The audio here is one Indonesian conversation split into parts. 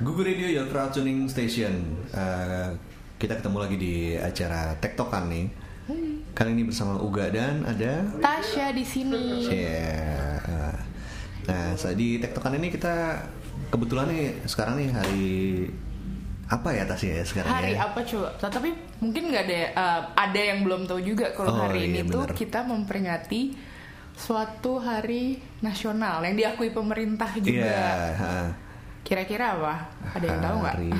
Google Radio Your Crowd Tuning Station. Eh, kita ketemu lagi di acara Tektokan nih. Kali ini bersama Uga dan ada Tasya di sini. Yeah. Nah, di Tektokan ini kita kebetulan nih sekarang nih hari apa ya Tasya ya sekarang Hari ya? apa coba? Tapi mungkin nggak ada uh, ada yang belum tahu juga kalau Oh, hari iya, ini tuh bener. kita memperingati suatu hari nasional yang diakui pemerintah juga. ha. Kira-kira apa? Ada yang tahu nggak? Hari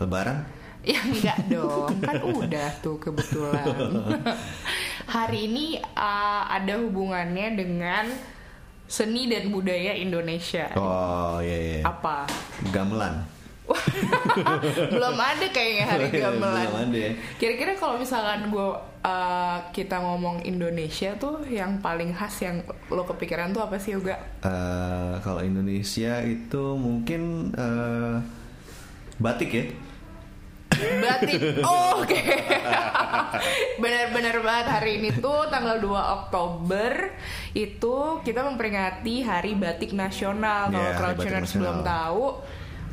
Lebaran? Ya enggak dong, kan udah tuh kebetulan. Hari ini uh, ada hubungannya dengan seni dan budaya Indonesia. Oh iya iya. Apa? Gamelan. Belum ada kayaknya hari gamelan. Belum ada. Kira-kira kalau misalkan gue uh, kita ngomong Indonesia tuh yang paling khas yang lo kepikiran tuh apa sih juga? Eh, kalau Indonesia itu mungkin eh, batik ya. Batik. Oh, Oke. Benar-benar banget hari ini tuh tanggal 2 Oktober itu kita memperingati Hari Batik Nasional. Kalau Iya, Hari Batik Crowdtuners belum Nasional. tahu,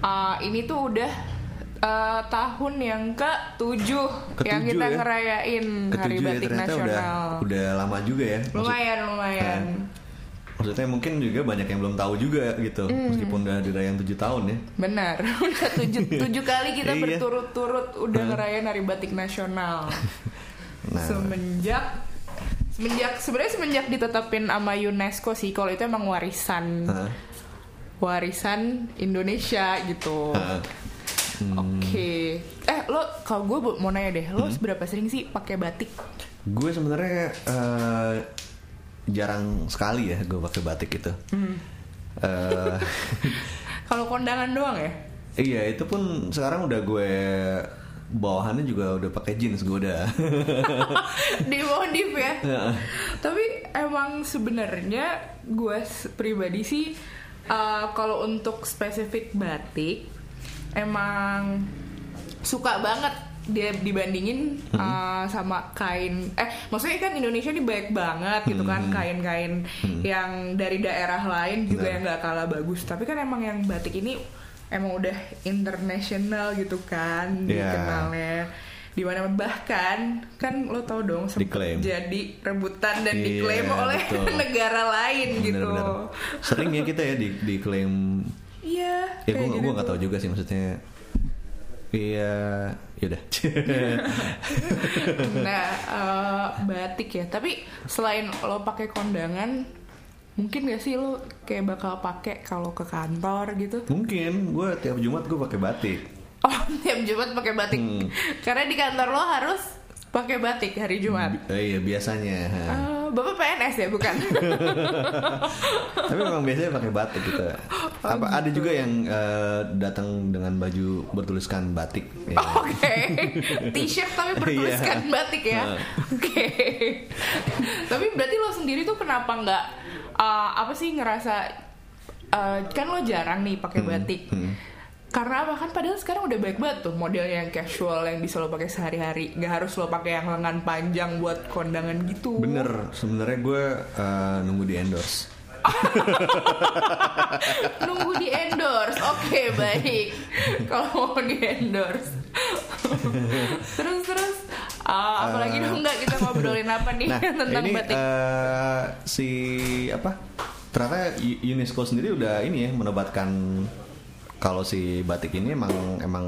uh, ini tuh udah uh, tahun yang ke-7 yang Ketujuh kita ya. ngerayain Hari Ketujuh ya Batik ternyata udah Nasional. udah lama juga ya. Maksud- Lumayan, lumayan. Maksudnya mungkin juga banyak yang belum tahu juga gitu, Hmm. meskipun udah dirayain tujuh tahun ya. Benar, udah tujuh, tujuh kali kita Iya. berturut-turut udah ngerayain Hari Batik Nasional. Nah. Semenjak semenjak sebenarnya semenjak ditetapin sama UNESCO sih kalau itu emang warisan? Warisan Indonesia gitu. Hah? Oke. Eh lo kalau gue mau nanya deh, Hmm. lo seberapa sering sih pakai batik? Gue sebenarnya eh, jarang sekali ya gue pakai batik itu. Hmm. Eh, Kalau kondangan doang ya? iya itu pun sekarang udah gue bawahannya juga udah pakai jeans gue udah. di modif ya. Tapi emang sebenarnya gue pribadi sih uh, kalau untuk spesifik batik emang suka banget dia dibandingin uh, sama kain. Eh maksudnya kan Indonesia ini baik banget gitu kan kain-kain yang dari daerah lain juga Benar. yang nggak kalah bagus. Tapi kan emang yang batik ini emang udah international gitu kan Iya. dikenalnya di mana bahkan kan lo tau dong Diklaim. jadi rebutan dan Iya, diklaim oleh betul. negara lain gitu. Bener-bener. Sering ya kita ya di, diklaim. Iya. Ya gue gue gitu nggak tahu juga sih maksudnya. Iya, yaudah. Nah, eh, batik ya. Tapi selain lo pakai kondangan, mungkin gak sih lo kayak bakal pakai kalau ke kantor gitu? Mungkin gue tiap Jumat gue pakai batik. Oh, tiap Jumat pakai batik. Hmm. Karena di kantor lo harus pakai batik hari Jumat. Eh, iya biasanya. Eh, Bapak PNS ya, bukan? Tapi memang biasanya pakai batik gitu. Apa ada juga yang eh, datang dengan baju bertuliskan batik. ya. Oke, t-shirt tapi bertuliskan Iya. batik ya. Oke. tapi berarti lo sendiri tuh kenapa nggak uh, apa sih ngerasa uh, kan lo jarang nih pakai batik. hmm. Karena apa kan padahal sekarang udah baik banget tuh model yang casual yang bisa lo pakai sehari-hari. Nggak harus lo pakai yang lengan panjang buat kondangan gitu. Bener, sebenarnya gue eh, nunggu di endorse. Nunggu di endorse. Oke, baik. Kalau mau di endorse. terus terus uh, apalagi dong nggak kita ngobrolin apa nih Nah, tentang ini batik. eh, si apa? Ternyata UNESCO sendiri udah ini ya menobatkan kalau si batik ini emang emang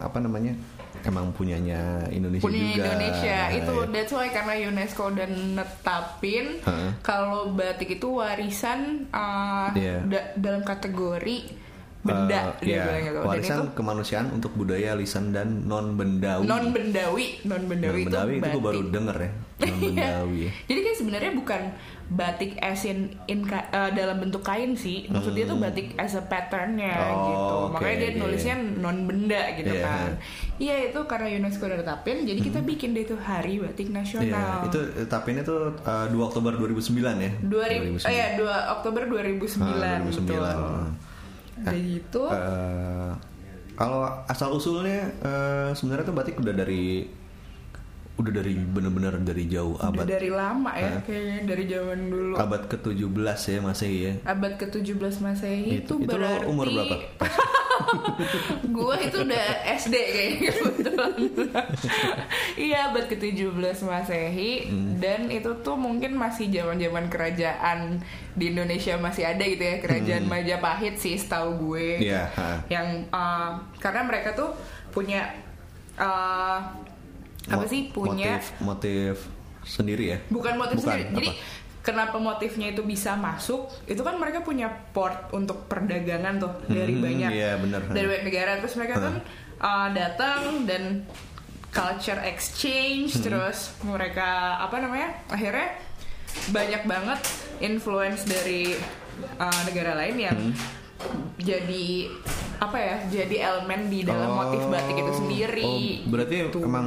apa namanya? Emang punyanya Indonesia punya juga. Indonesia itu Ya. that's why karena UNESCO udah netapin Heeh. kalau batik itu warisan uh, Iya. da- dalam kategori benda bilangnya kalau dan warisan itu kemanusiaan untuk budaya lisan dan non bendawi. non bendawi non bendawi itu bendawi itu, gue batik baru denger ya. Non bendawi. Jadi kan sebenarnya bukan batik as in, in eh, dalam bentuk kain sih. Maksudnya tuh batik as a patternnya Hmm. Oh, gitu. oke, Makanya dia nulisnya non benda gitu Iya. kan. Iya itu karena UNESCO udah tetapin. Jadi kita bikin deh itu hari batik nasional. itu tapinnya tuh uh, 2 Oktober 2009 ya. 2000, oh ya 2 Oktober 2009. Ah, 2009. betul. Hmm. Udah gitu. Eh, kalau asal usulnya eh, sebenarnya tuh batik udah dari udah dari bener-bener dari jauh Udah abad dari lama ya, Ah. kayaknya dari zaman dulu. abad ke-17 ya masih ya. Abad ke-17 Masehi Itu- itu, berarti umur berapa? gue itu udah SD kayaknya kebetulan. Iya abad ke-17 Masehi dan itu tuh mungkin masih zaman-zaman kerajaan di Indonesia masih ada gitu ya, kerajaan Majapahit sih setahu gue. Ha. Yang uh, karena mereka tuh punya uh, apa sih punya motif, motif sendiri ya? bukan motif Bukan, sendiri. Jadi apa? kenapa motifnya itu bisa masuk? Itu kan mereka punya port untuk perdagangan tuh dari Hmm, banyak iya, bener. dari banyak negara. Terus mereka kan uh, datang dan culture exchange. Hmm. Terus mereka apa namanya? Akhirnya banyak banget influence dari uh, negara lain yang Hmm. Jadi apa ya? Jadi elemen di dalam motif batik itu sendiri. Oh, berarti Gitu. emang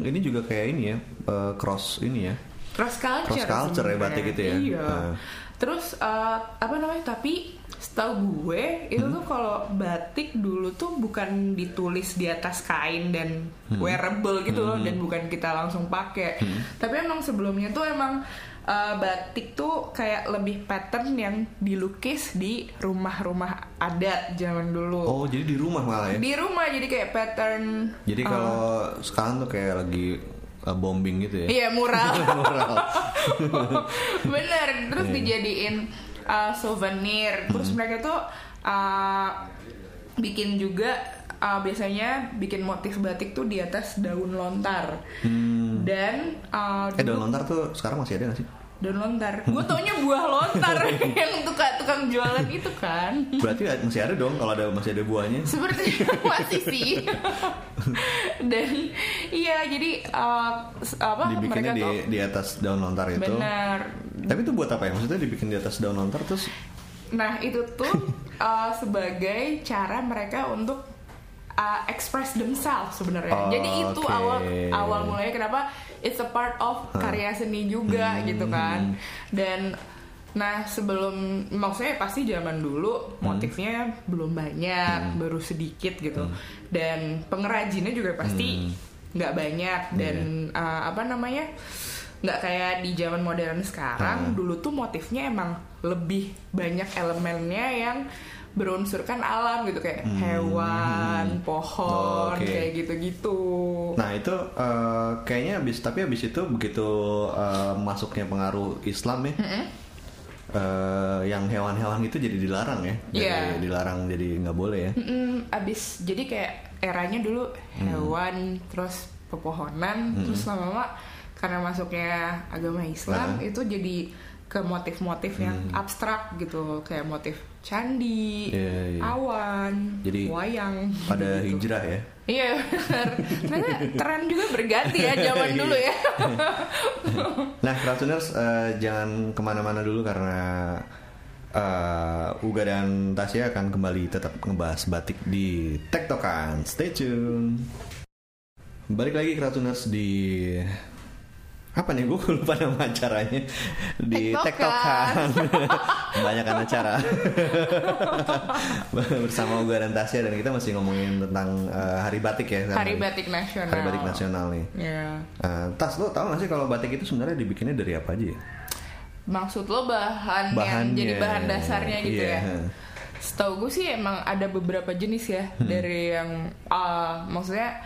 ini juga kayak ini ya, eh, cross ini ya. cross culture Cross culture ya sebenarnya. batik itu ya. iya Ah. terus eh, apa namanya tapi setahu gue itu Hmm. tuh kalau batik dulu tuh bukan ditulis di atas kain dan Hmm. wearable gitu loh dan bukan kita langsung pakai tapi emang sebelumnya tuh emang eh, batik tuh kayak lebih pattern yang dilukis di rumah-rumah adat zaman dulu Oh, jadi di rumah malah ya. di rumah jadi kayak pattern Jadi eh, kalau sekarang tuh kayak lagi eh, bombing gitu ya. Iya mural. Mural. Bener. Terus Iya. dijadiin uh, souvenir. Terus Hmm. mereka tuh uh, bikin juga uh, biasanya bikin motif batik tuh di atas daun lontar. Hmm. Dan uh, Eh, daun lontar tuh sekarang masih ada gak sih? Daun lontar. Gue taunya buah lontar yang tukang tukang jualan itu kan. Berarti masih ada dong kalau ada masih ada buahnya. Seperti masih sih. Dan iya jadi uh, apa Dibikinnya mereka di tuh di atas daun lontar itu. benar Tapi itu buat apa ya? Maksudnya dibikin di atas daun lontar terus Nah itu tuh uh, sebagai cara mereka untuk uh, express themselves sebenarnya. Oh, Jadi itu oke. awal awal mulanya kenapa it's a part of karya seni juga Hmm. gitu kan. Dan nah sebelum maksudnya pasti zaman dulu motifnya belum banyak, baru sedikit gitu. Dan pengrajinnya juga pasti nggak banyak. Dan uh, apa namanya nggak kayak di zaman modern sekarang dulu tuh motifnya emang lebih banyak elemennya yang berunsurkan alam gitu kayak hewan, pohon, Oke. kayak gitu-gitu. Nah itu eh, kayaknya habis tapi habis itu begitu eh, masuknya pengaruh Islam ya, eh, yang hewan-hewan itu jadi dilarang ya, jadi Iya. dilarang jadi nggak boleh ya. Mm, abis jadi kayak eranya dulu hewan, terus pepohonan, terus lama-lama karena masuknya agama Islam Nah. itu jadi ke motif-motif yang abstrak gitu, kayak motif candi, Iya, iya. awan, Jadi wayang. Pada gitu. hijrah ya. Iya benar. Ternyata tren juga berganti ya zaman Iya. dulu ya. Nah, Kratuners eh, jangan ke mana-mana dulu karena eh, Uga dan Tasya akan kembali tetap ngebahas batik di Tektokan. Stay tune. Balik lagi Kratuners di apa nih gue lupa nama acaranya di Tektokan. Tektokan kebanyakan acara bersama Uga dan Tasya dan kita masih ngomongin tentang eh, hari batik ya Hari. Batik Nasional. hari batik nasional nih Ya. Eh, Tas lo tau gak sih kalau batik itu sebenarnya dibikinnya dari apa aja ya? Maksud lo bahan yang Bahannya. jadi bahan dasarnya gitu Iya. ya? Setahu gue sih emang ada beberapa jenis ya Hmm. dari yang ah, maksudnya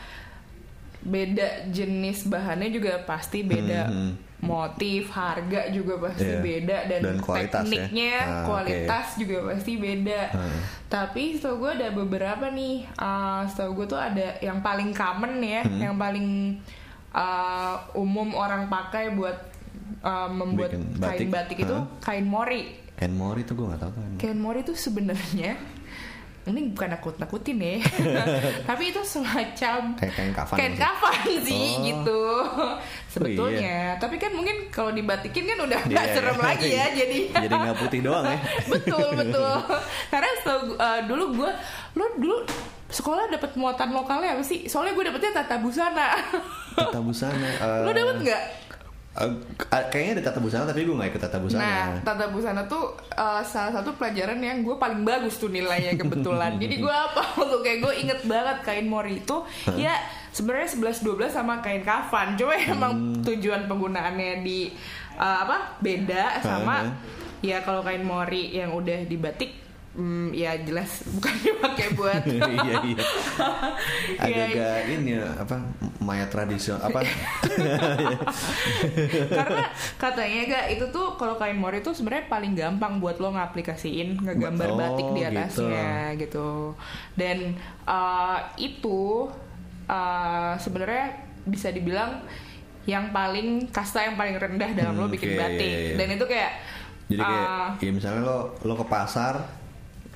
beda jenis bahannya juga pasti beda. Hmm, hmm. Motif, harga juga pasti Iya. beda dan, Dan kualitas ya. tekniknya, Ah, oke. kualitas juga pasti beda. Hmm. Tapi setahu gue ada beberapa nih. ah, setahu gue tuh ada yang paling common ya, Hmm. yang paling ah, umum orang pakai buat ah, membuat Bikin kain batik. batik itu kain mori. Ken Mori itu gue gak tau kan. Kain mori itu sebenarnya ini bukan nakut nakutin ya, tapi itu semacam Kayak kain kafan kain gitu. kafan sih Oh. gitu sebetulnya. Tapi kan mungkin kalau dibatikin kan udah nggak Iya, serem iya. lagi ya jadi. Jadi nggak putih doang ya. betul betul. Karena setahu uh, dulu gue, lo dulu sekolah dapat muatan lokalnya apa sih? Soalnya gue dapetnya tata busana. Tata busana. eh, lo dapet nggak? Eh, kayaknya ada tata busana tapi gue gak ikut tata busana. Nah, tata busana tuh uh, salah satu pelajaran yang gue paling bagus tuh nilainya kebetulan. Jadi gue apa tuh kayak gue inget banget kain mori itu ya sebenarnya 11 12 sama kain kafan. Cuma emang Hmm. tujuan penggunaannya di uh, apa? beda sama Hah? ya kalau kain mori yang udah dibatik Hmm, ya jelas bukan dipakai buat. Iya iya Iya, agak-agak ini ya, apa mayat tradisional apa? Karena katanya gak itu tuh kalau kain mori itu sebenarnya paling gampang buat lo ngaplikasiin ngegambar Oh, batik di gitu. atasnya gitu, dan uh, itu uh, sebenarnya bisa dibilang yang paling kasta yang paling rendah dalam lo Hmm, bikin oke, batik. iya, iya. dan itu kayak jadi kayak uh, ya misalnya lo lo ke pasar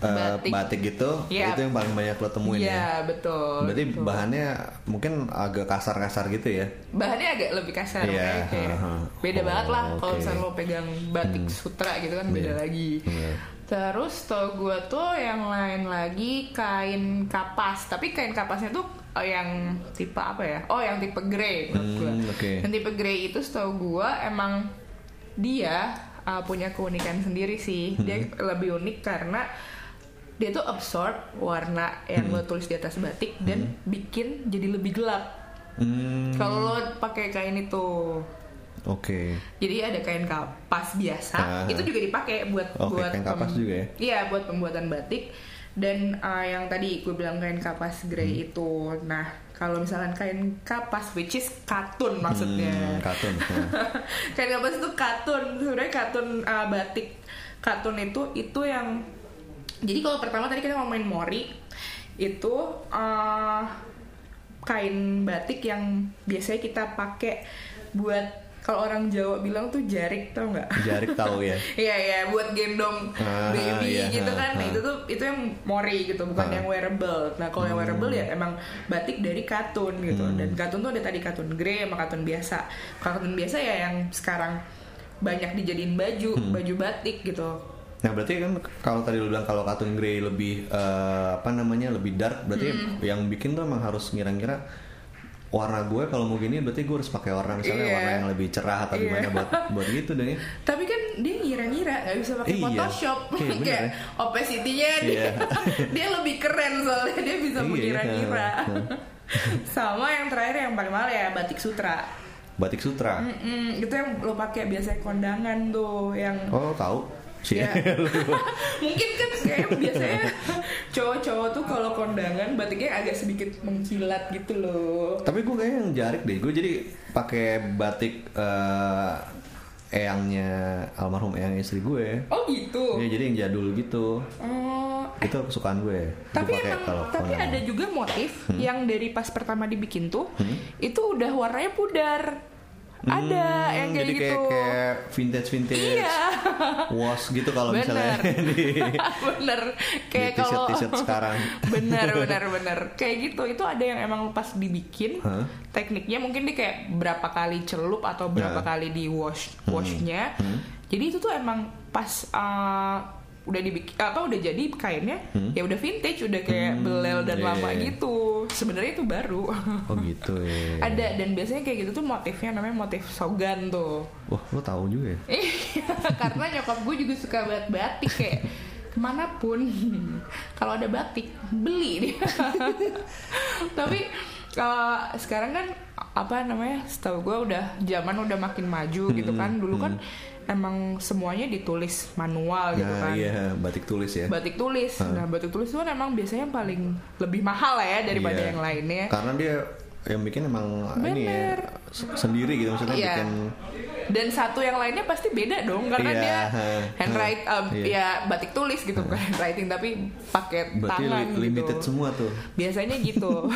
Batik. batik. gitu Iya. itu yang paling banyak lo temuin ya Iya betul. berarti betul. bahannya mungkin agak kasar-kasar gitu ya bahannya agak lebih kasar Iya, kayak, kayak beda Oh, banget lah kalau oke. misalnya lo pegang batik sutra gitu kan beda Iya. lagi. Iya. Terus tau gue tuh yang lain lagi kain kapas, tapi kain kapasnya tuh eh, yang tipe apa ya? Oh yang tipe grey menurut Hmm, gue. oke. Yang tipe grey itu setahu gue emang dia uh, punya keunikan sendiri sih. Dia Hmm. lebih unik karena dia tuh absorb warna yang Hmm. lo tulis di atas batik dan bikin jadi lebih gelap. Hmm, Kalau lo pakai kain itu, oke jadi ada kain kapas biasa, Ah. itu juga dipakai buat Oke, buat kain kapas juga ya? Iya, buat pembuatan batik. Dan uh, yang tadi gue bilang kain kapas grey Hmm. itu, nah kalau misalkan kain kapas, which is katun maksudnya. Hmm, katun ya. kain kapas itu katun, sebenarnya katun uh, batik katun itu itu yang jadi kalau pertama tadi kita ngomongin mori itu uh, kain batik yang biasanya kita pakai buat kalau orang Jawa bilang tuh jarik tau nggak? jarik tahu ya Iya iya buat gendong Ah, baby iya, gitu kan. Nah, ah, itu tuh itu yang mori gitu, bukan Ah. Hmm. yang wearable. Nah, kalau yang wearable ya emang batik dari katun gitu. Dan katun tuh ada tadi katun grey sama katun biasa. Katun biasa ya yang sekarang banyak dijadiin baju, Hmm. baju batik gitu. Nah berarti kan kalau tadi lu bilang kalau katun grey lebih eh, apa namanya lebih dark, berarti Hmm. yang bikin tuh emang harus ngira-ngira warna gue kalau mau gini berarti gue harus pakai warna misalnya Iya. warna yang lebih cerah atau Iya. gimana buat buat gitu dan ya. Tapi kan dia ngira-ngira nggak bisa pakai Iya. Photoshop Iya, kayak ya. opacity-nya dia, Iya. dia lebih keren soalnya dia bisa Iya, mengira-ngira. iya. Sama yang terakhir yang paling mahal ya batik sutra. Batik sutra. Mm-mm, itu yang lo pakai biasanya kondangan tuh yang Oh tahu sih. Ya. mungkin kan kayak biasanya cowok-cowok tuh kalau kondangan batiknya agak sedikit mengkilat gitu loh. Tapi gue kayaknya yang jarik deh. Gue jadi pakai batik eh eyangnya almarhum eyang istri gue. Oh gitu. Ya jadi yang jadul gitu. Oh, Itu kesukaan gue. tapi Gue emang kalau tapi kondangan. ada juga motif Hmm. yang dari pas pertama dibikin tuh itu udah warnanya pudar. Ada Hmm, yang kayak jadi gitu. kayak, kayak vintage vintage Iya. wash gitu kalau misalnya di, bener kayak di t-shirt kalau t-shirt sekarang. bener bener bener kayak gitu itu ada yang emang pas dibikin Hah? tekniknya mungkin dia kayak berapa kali celup atau berapa Nah. kali di wash washnya jadi itu tuh emang pas uh, udah dibikin apa udah jadi kainnya ya udah vintage udah kayak belel dan iya, lama iya. gitu sebenarnya itu baru Oh gitu ya. ada dan biasanya kayak gitu tuh motifnya namanya motif sogan tuh Wah, lo tahu juga ya? Iya, karena nyokap gue juga suka banget batik kayak ke mana pun kalau ada batik beli dia. Tapi eh, sekarang kan apa namanya? Setahu gue udah zaman udah makin maju gitu kan. Dulu kan emang semuanya ditulis manual gitu Nah, kan. iya, batik tulis ya. Batik tulis. Nah, batik tulis itu kan emang biasanya paling lebih mahal lah ya daripada Iya. yang lainnya. Karena dia yang bikin emang ini ya Bener. sendiri gitu maksudnya Iya. bikin dan satu yang lainnya pasti beda dong karena Iya, dia ha, handwrite ha, um, iya. ya batik tulis gitu bukan handwriting tapi pakai berarti tangan li- limited gitu. semua tuh. biasanya gitu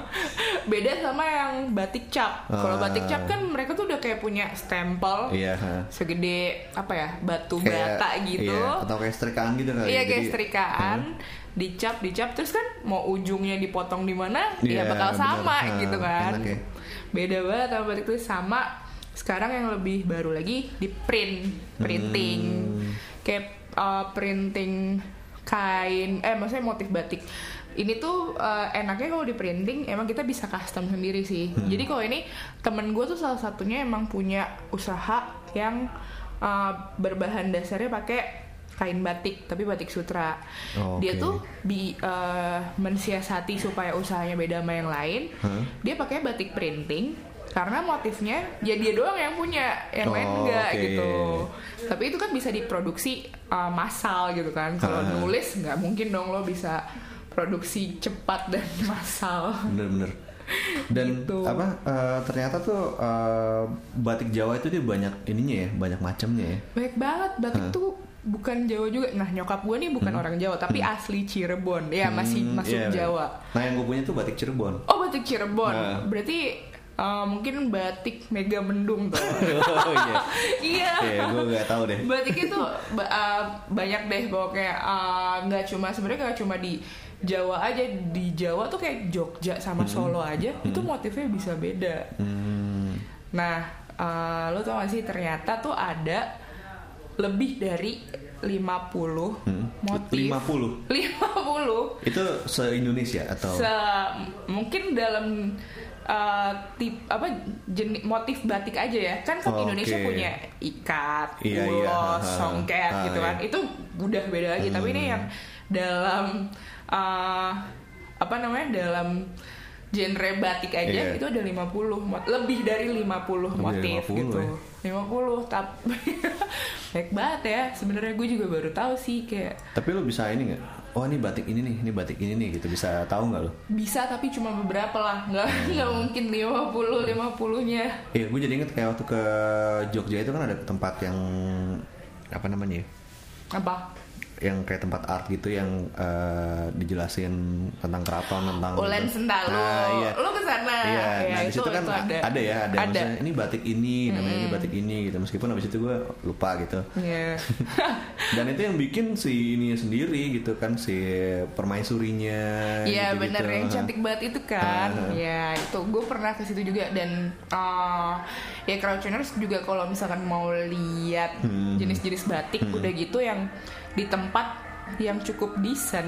beda sama yang batik cap kalau Ah. batik cap kan mereka tuh udah kayak punya stempel ha. segede apa ya batu Kayak bata gitu iya, atau kayak setrikaan gitu kali. Iya ya. kayak Jadi- setrikaan, dicap dicap terus kan mau ujungnya dipotong di mana Iya, ya bakal bener. sama Nah, gitu kan. enak ya. Beda banget sama batik tulis sama. Sekarang yang lebih baru lagi di print, printing. Hmm. Kayak uh, printing kain eh maksudnya motif batik. Ini tuh uh, enaknya kalau di printing emang kita bisa custom sendiri sih. Hmm. Jadi kalau ini temen gue tuh salah satunya emang punya usaha yang uh, berbahan dasarnya pakai kain batik tapi batik sutra. Oh, Dia oke. tuh bi uh, mensiasati supaya usahanya beda sama yang lain. Hah? Dia pakai batik printing karena motifnya ya dia doang yang punya yang lain Oh, enggak oke. gitu tapi itu kan bisa diproduksi uh, massal gitu kan kalau Ah. nulis nggak mungkin dong lo bisa produksi cepat dan massal bener-bener dan Gitu. apa eh, ternyata tuh eh, batik Jawa itu dia banyak ininya ya banyak macamnya ya banyak banget batik tuh bukan Jawa juga. Nah nyokap gue nih bukan orang Jawa tapi asli Cirebon. Ya masih Hmm, masuk iya, Jawa. Nah yang gue punya tuh batik Cirebon. Oh batik Cirebon. Nah. berarti uh, mungkin batik Mega Mendung tuh. Oh iya. Iya. Oke, gue gak tahu deh. Batik itu uh, banyak deh pokoknya uh, nggak cuma sebenarnya nggak cuma di Jawa aja. Di Jawa tuh kayak Jogja sama Solo aja itu motifnya bisa beda. Hmm, nah uh, lo tau gak sih ternyata tuh ada lebih dari 50 hmm. motif 50 50 itu se Indonesia atau se mungkin dalam uh, tip apa jenis motif batik aja ya kan kan Oh, Indonesia oke. punya ikat, Iya, ulos, iya, ha, ha. songket Ah, gitu kan iya. itu udah beda lagi tapi ini Hmm. yang dalam uh, apa namanya dalam genre batik aja Iya. itu ada 50 mot- lebih dari 50 Lebih motif dari 50 gitu. ya. 50 tapi baik banget ya. Sebenarnya gue juga baru tahu sih kayak tapi lo bisa ini nggak? Oh ini batik ini nih ini batik ini nih gitu. Bisa tahu nggak lo bisa tapi cuma beberapa lah. Nggak Hmm. nggak mungkin 50 50 nya Iya, gue jadi inget kayak waktu ke Jogja itu kan ada tempat yang apa namanya ya? apa Yang kayak tempat art gitu yang eh, dijelasin tentang keraton tentang Ulen gitu. Sentalu Nah, iya. lo ke sana Iya, ya, nah di itu, situ kan itu ada. ada ya, ada. ada Maksudnya, ini batik ini, namanya ini batik ini gitu. Meskipun abis itu gue lupa gitu. Iya. Dan itu yang bikin si ini sendiri gitu kan si permaisurinya. Iya gitu-gitu. bener yang cantik banget itu kan. Ah. Ya itu gue pernah ke situ juga dan uh, ya crowdtuners juga kalau misalkan mau lihat Hmm. jenis-jenis batik udah gitu yang di tempat yang cukup decent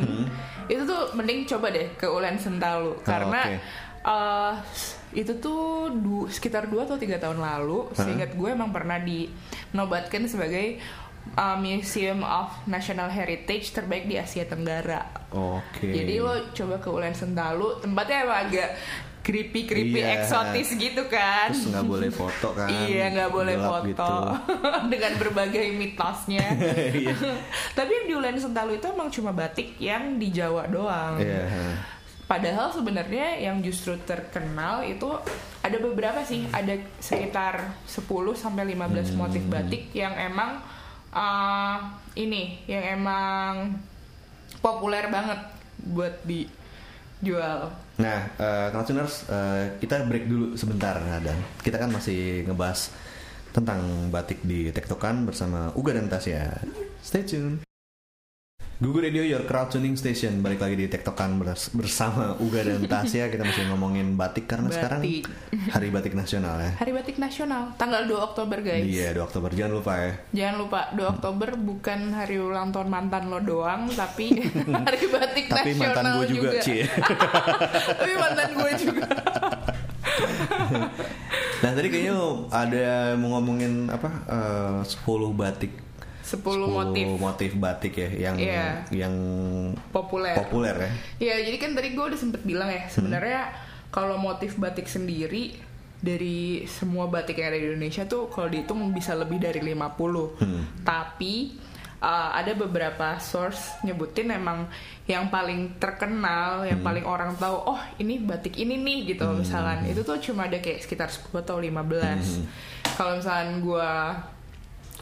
itu tuh mending coba deh ke Ulen Sentalu karena Hmm. oke. uh, itu tuh du- sekitar 2 atau tiga tahun lalu seingat gue emang pernah dinobatkan sebagai uh, Museum of National Heritage terbaik di Asia Tenggara. Oke. Jadi lo coba ke Ulen Sentalu, tempatnya emang agak creepy creepy Iya. eksotis gitu kan. Terus nggak boleh foto kan? iya nggak boleh Gelap foto gitu. dengan berbagai mitosnya. Iya. Tapi di Ulen Sentalu itu emang cuma batik yang di Jawa doang. Iya. Padahal sebenarnya yang justru terkenal itu ada beberapa sih, ada sekitar 10 sampai 15 motif Hmm. batik yang emang uh, ini, yang emang populer banget buat dijual. Nah, uh, eh, kita break dulu sebentar, Dan. Kita kan masih ngebahas tentang batik di Tektokan bersama Uga dan Tasya. Stay tune. Google Radio Your Crowd Tuning Station balik lagi di Tektokan bers- bersama Uga dan Tasya kita masih ngomongin batik karena sekarang Batik. Hari Batik Nasional ya. Hari Batik Nasional, tanggal 2 Oktober guys. Iya, 2 Oktober jangan lupa ya. Jangan lupa 2 Oktober bukan hari ulang tahun mantan lo doang, tapi hari batik Tapi nasional mantan gue juga, Ci. tapi mantan gue juga. Nah, tadi kayaknya ada mau ngomongin apa? eh, 10 batik 10 motif motif batik ya yang Iya. yang populer. populer ya. Ya, jadi kan tadi gue udah sempet bilang ya, sebenarnya kalau motif batik sendiri dari semua batik yang ada di Indonesia tuh kalau dihitung bisa lebih dari 50. Tapi uh, ada beberapa source nyebutin emang yang paling terkenal, yang paling orang tahu, oh ini batik ini nih gitu misalkan. Itu tuh cuma ada kayak sekitar 10 atau 15. Kalau misalkan gue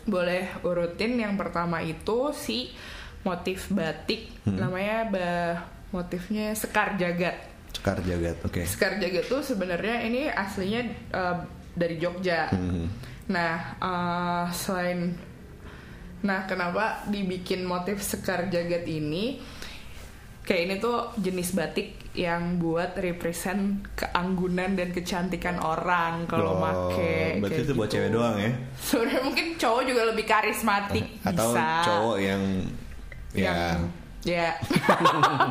boleh urutin yang pertama itu si motif batik namanya bah motifnya Sekar Jagat. Sekar Jagat, oke. Sekar Jagat tuh sebenarnya ini aslinya uh, dari Jogja. Mhm. Nah, uh, selain nah kenapa dibikin motif Sekar Jagat ini? Kayak ini tuh jenis batik yang buat represent keanggunan dan kecantikan orang kalau Oh, make. Berarti itu buat gitu. cewek doang ya? Sebenarnya mungkin cowok juga lebih karismatik Atau bisa. cowok yang ya Yang, ya.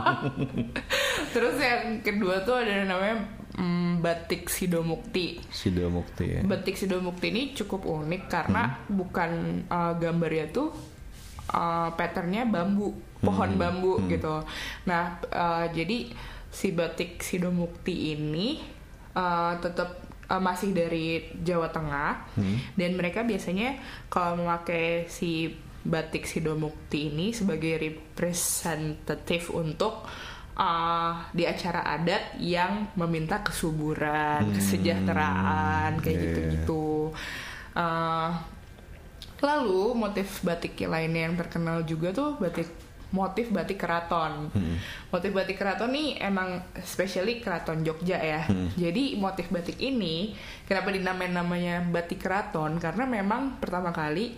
Terus yang kedua tuh ada namanya mm, batik Sidomukti. Sido Mukti ya. Batik Sidomukti ini cukup unik karena bukan uh, gambarnya tuh uh, patternnya bambu, pohon bambu gitu. Nah, uh, jadi si batik Sidomukti ini uh, tetap uh, masih dari Jawa Tengah dan mereka biasanya kalau memakai si batik Sidomukti ini sebagai representatif untuk uh, di acara adat yang meminta kesuburan, kesejahteraan kayak iya. gitu-gitu. Uh, lalu motif batik lainnya yang terkenal juga tuh batik motif batik keraton. Motif batik keraton nih emang especially keraton Jogja ya. Jadi motif batik ini kenapa dinamain namanya batik keraton karena memang pertama kali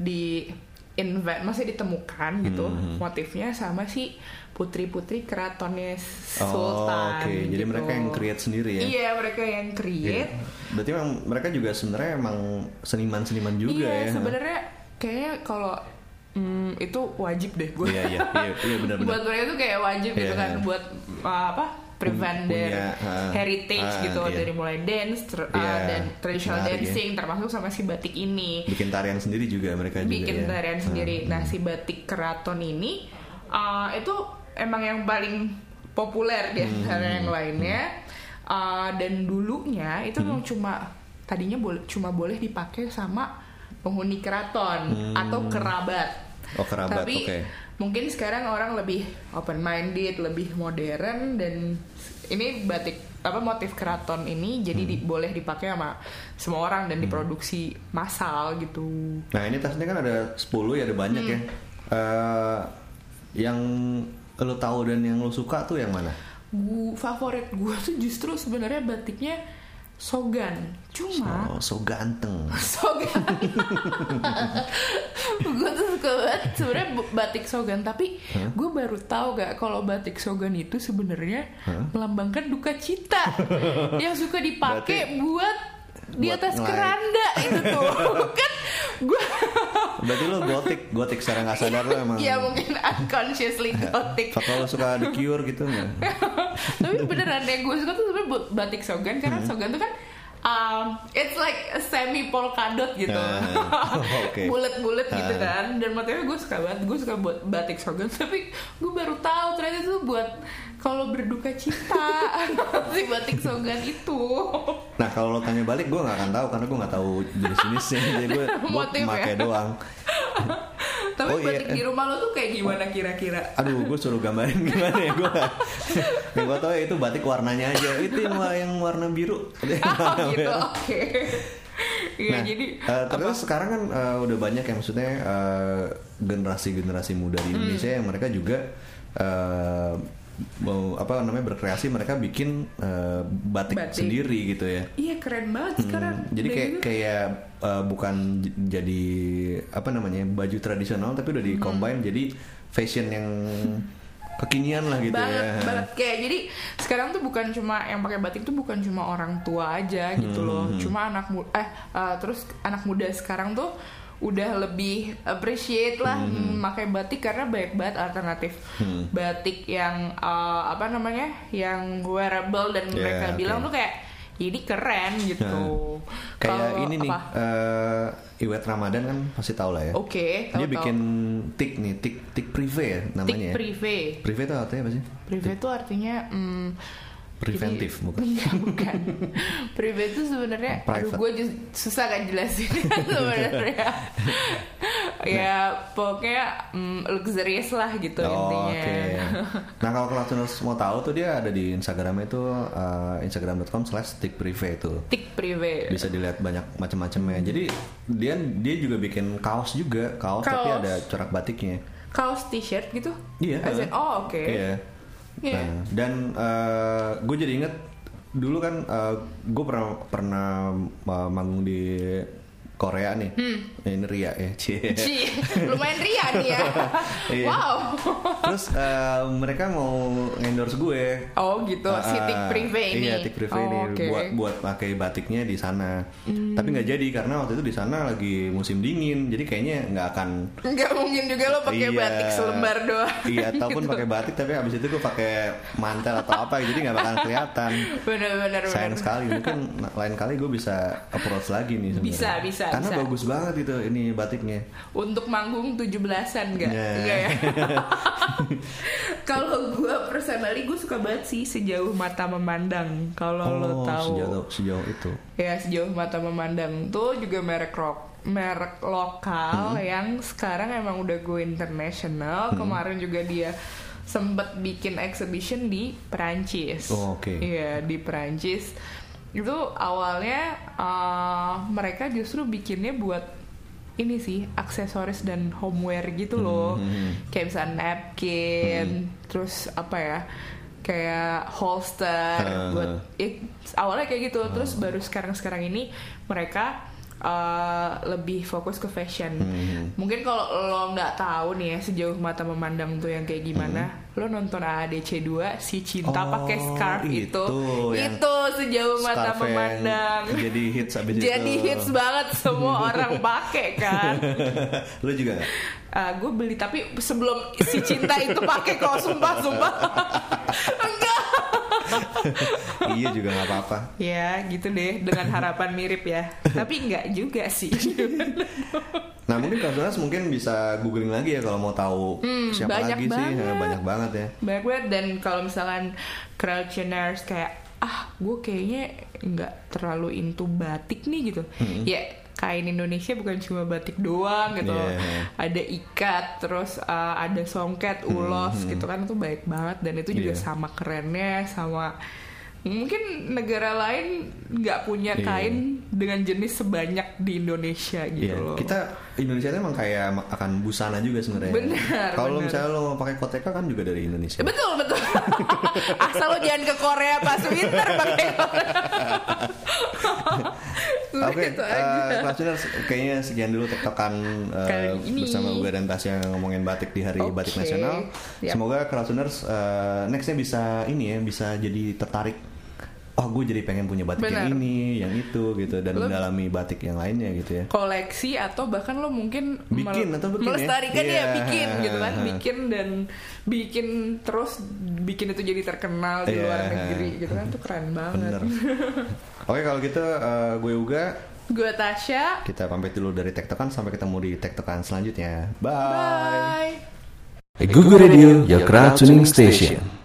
di invent masih ditemukan gitu motifnya sama si putri-putri keratonnya Sultan. Oh, oke. Jadi gitu. mereka yang create sendiri ya. Iya, mereka yang create. Berarti memang mereka juga sebenarnya emang seniman-seniman juga iya, ya. sebenarnya kayaknya kalau hmm, itu wajib deh gue. Iya, iya, iya, iya benar-benar. buat mereka tuh kayak wajib gitu Iya. kan buat uh, apa? prevent Punya, their uh, heritage uh, gitu iya. dari mulai dance ter- uh, Iya, dan traditional menarik ya. dancing termasuk sama si batik ini. Bikin tarian sendiri juga mereka juga bikin ya. tarian sendiri. Nah, si batik keraton ini uh, itu emang yang paling populer di Hmm, antara yang lainnya. Uh, dan dulunya itu Hmm. cuma tadinya boleh cuma boleh dipakai sama penghuni keraton atau kerabat. Oh, Hmm. kerabat, Tapi oke. mungkin sekarang orang lebih open minded, lebih modern dan ini batik apa motif keraton ini jadi Hmm. di- boleh dipakai sama semua orang dan diproduksi massal gitu. Nah ini tasnya kan ada 10 ya ada banyak ya. Eh, yang lo tahu dan yang lo suka tuh yang mana? Gu favorit gue tuh justru sebenarnya batiknya Sogan. Cuma Oh, so ganteng. Sogan. gue tuh suka banget sebenarnya bu- batik Sogan tapi gue baru tahu gak kalau batik Sogan itu sebenarnya melambangkan duka cita yang suka dipakai buat di atas ngelai. keranda itu tuh kan gue Berarti lo gotik, gotik secara nggak sadar lo emang. ya mungkin unconsciously gotik Apa lo suka The Cure gitu nggak? tapi beneran yang gue suka tuh sebenarnya batik sogan karena sogan tuh kan um, it's like a semi polka dot gitu Ah, oke. bulat-bulat gitu Ah. kan dan motifnya gue suka banget gue suka buat batik sogan tapi gue baru tahu ternyata itu buat kalau berduka cita si batik sogan itu Nah kalau lo tanya balik gue nggak akan tahu karena gue nggak tahu jenis-jenisnya. Jadi gue ya? pakai doang. Tapi Oh, iya. batik di rumah lo tuh kayak gimana kira-kira Aduh, gue suruh gambarin gimana ya gue. yang gue tau ya itu batik warnanya aja. Itu yang, yang warna biru. oh gitu oke Iya nah, jadi eh, terus sekarang kan eh, udah banyak yang maksudnya eh, generasi-generasi muda di Indonesia yang mereka juga eh, mau apa namanya berkreasi mereka bikin eh, batik, Batik. sendiri gitu ya. iya keren banget sekarang Hmm, jadi Dan kayak juga- kayak eh, bukan jadi apa namanya baju tradisional tapi udah di combine jadi fashion yang kekinian lah gitu banget ya. banget kayak jadi sekarang tuh bukan cuma yang pakai batik tuh bukan cuma orang tua aja gitu Hmm, loh cuma anak muda eh eh, terus anak muda sekarang tuh udah lebih appreciate lah Hmm, mm, pakai batik karena banyak banget alternatif batik yang eh, apa namanya yang wearable dan Yeah, mereka oke. bilang tuh kayak ini keren gitu Kayak Kalau ini nih apa? eh, Iwet Ramadan kan pasti tahu lah ya. Oke, tahu, Dia tahu. bikin tik nih, tik tik privé ya namanya tik ya. privé Privé itu artinya apa sih? privé itu artinya mm, Preventif Jadi- bukan? Enggak, bukan. Privé itu sebenarnya aduh gue susah kan jelasin sebenarnya. ya pokoknya mm, luxurious lah gitu Oh, intinya. oke. Nah kalau kalian mau tahu tuh dia ada di Instagramnya itu eh, instagram.com slash tik privé itu. Tik privé. bisa dilihat banyak macam-macamnya. Jadi dia dia juga bikin kaos juga, kaos, tapi Kaos. ada corak batiknya. Kaos t-shirt gitu? Iya. In, oh oke. Iya. Iya. Nah, dan gue jadi inget dulu kan gue pernah pernah uh, manggung di Korea nih. Ini Ria ya, Cie. Hmm. Ci, lumayan ria nih ya. Iya. wow. Terus eh, mereka mau endorse gue. Oh gitu, si tik privé ini. Iya, tik privé Oh, ini. Hmm. buat buat pakai batiknya di sana. Tapi nggak jadi karena waktu itu di sana lagi musim dingin, jadi kayaknya nggak akan. Nggak mungkin juga lo pakai Iya. batik selembar doang. Iya, ataupun pakai batik tapi habis itu gue pakai mantel atau apa, jadi nggak bakal kelihatan. Bener-bener. Sayang bener. sekali, mungkin lain kali gue bisa approach lagi nih. sebenarnya. Bisa, bisa. Karena bisa. bagus banget itu ini batiknya. Untuk manggung 17-an enggak? Yeah. Enggak ya? Kalau gue personally gue suka banget sih sejauh mata memandang. Kalau lo Oh, tahu. sejauh sejauh itu. Ya sejauh mata memandang tuh juga merek rock merek lokal Hmm. yang sekarang emang udah go international. Kemarin juga dia sempet bikin exhibition di Perancis. Oh, oke. Iya di Perancis. Itu awalnya uh, mereka justru bikinnya buat ini sih aksesoris dan homeware gitu loh. Hmm, Kayak misalnya napkin, terus apa ya? kayak holster Uh. buat eh, awalnya kayak gitu terus baru sekarang sekarang ini mereka uh, lebih fokus ke fashion Hmm. mungkin kalau lo nggak tahu nih ya sejauh mata memandang tuh yang kayak gimana lo nonton AADC 2 si cinta Hmm. Oh, pakai scarf itu itu yang itu sejauh mata Scarf yang memandang Jadi hits abis jadi itu. hits banget semua orang pakai kan Lu juga gak? gue beli tapi sebelum si cinta itu pakai kok sumpah sumpah enggak iya juga nggak apa-apa. ya gitu deh dengan harapan mirip ya tapi enggak juga sih Nah mungkin Kasunas mungkin bisa googling lagi ya kalau mau tahu siapa Hmm, banyak lagi sih. banget. Nah, banyak banget ya. banyak banget dan kalau misalkan crowdtuners kayak ah gue kayaknya nggak terlalu into batik nih gitu ya kain Indonesia bukan cuma batik doang gitu. Yeah. ada ikat terus uh, ada songket ulos gitu kan itu baik banget dan itu juga Yeah. sama kerennya sama mungkin negara lain nggak punya Iya. kain dengan jenis sebanyak di Indonesia gitu Iya, loh kita Indonesia itu emang kayak akan busana juga sebenarnya. Benar, Kalau misalnya lo mau pakai koteka kan juga dari Indonesia. Betul betul. Asal lo jangan ke Korea pas winter pakai. Oke, gitu eh, aja. Crowdtuners, kayaknya sekian dulu tektokan eh, Kali ini. bersama Uga dan Tasya ngomongin batik di Hari Oke, Batik Nasional. yap. Semoga Crowdtuners eh, nextnya bisa ini ya, bisa jadi tertarik. Oh, gue jadi pengen punya batik Benar. yang ini, yang itu gitu, dan Lo- mendalami batik yang lainnya gitu ya. koleksi atau bahkan lo mungkin Bikin mel- atau bikin ya? melestarikan ya, Iya. bikin gitu kan bikin dan bikin terus bikin itu jadi terkenal di Iya. luar negeri gitu kan tuh keren banget Bener. Oke, kalau gitu eh, gue Uga, gue Tasya kita pamit dulu dari tektokan sampai ketemu di tektokan selanjutnya. Bye. bye Google Radio, your crowd tuning station.